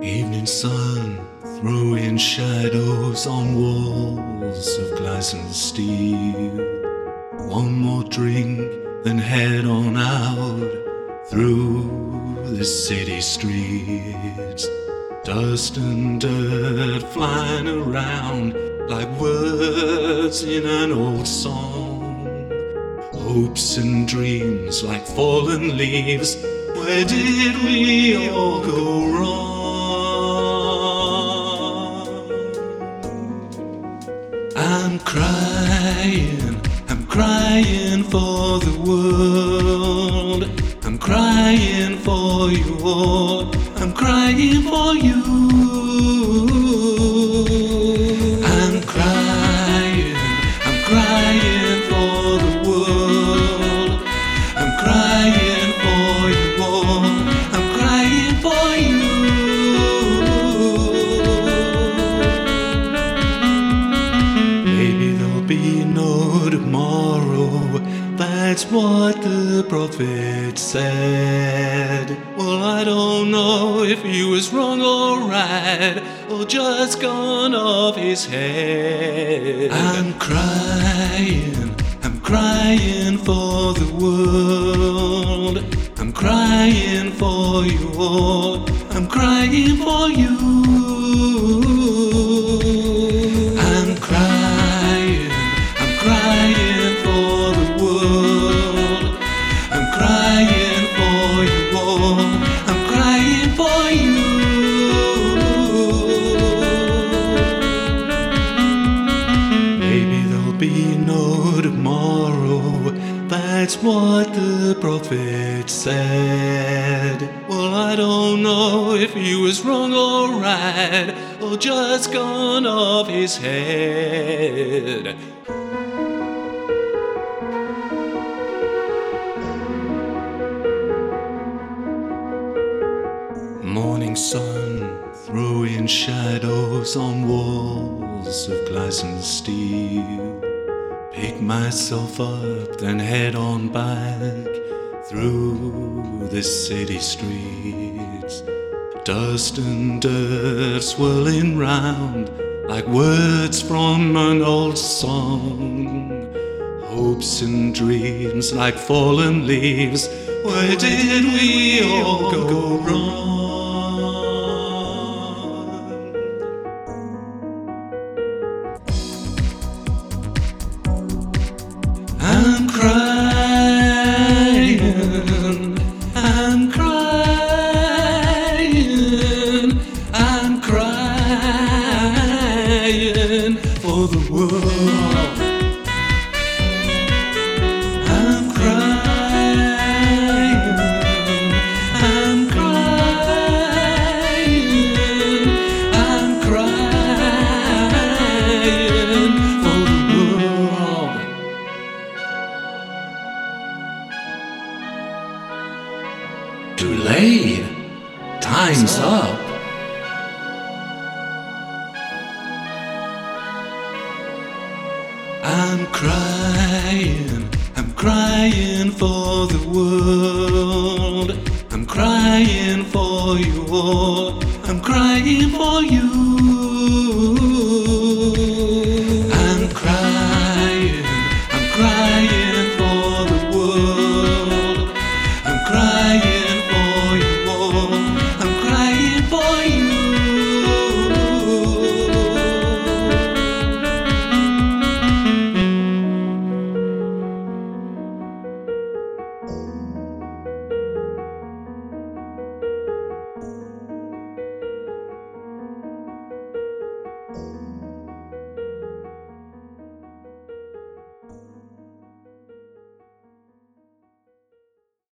Morning sun throwing shadows on walls of glass and steel. One more drink, then head on out through the city streets. Dust and dirt flying around like words in an old song. Hopes and dreams like fallen leaves. Where did we all go wrong? I'm crying, I'm crying for the world. I'm crying for you all. I'm crying for you. I'm crying, I'm crying That's what the prophet said. Well, I don't know if he was wrong or right, or just gone off his head. I'm crying, I'm crying for the world. I'm crying for you all. I'm crying for you. For you. Maybe there'll be no tomorrow. That's what the prophet said. Well, I don't know if he was wrong or right, or just gone off his head. Sun throwing shadows on walls of glass and steel. Pick myself up, then head on back through the city streets. Dust and dirt swirling round like words from an old song. Hopes and dreams like fallen leaves. Where did we all go Too late. Time's up. I'm crying, I'm crying for the world. I'm crying for you all. I'm crying for you.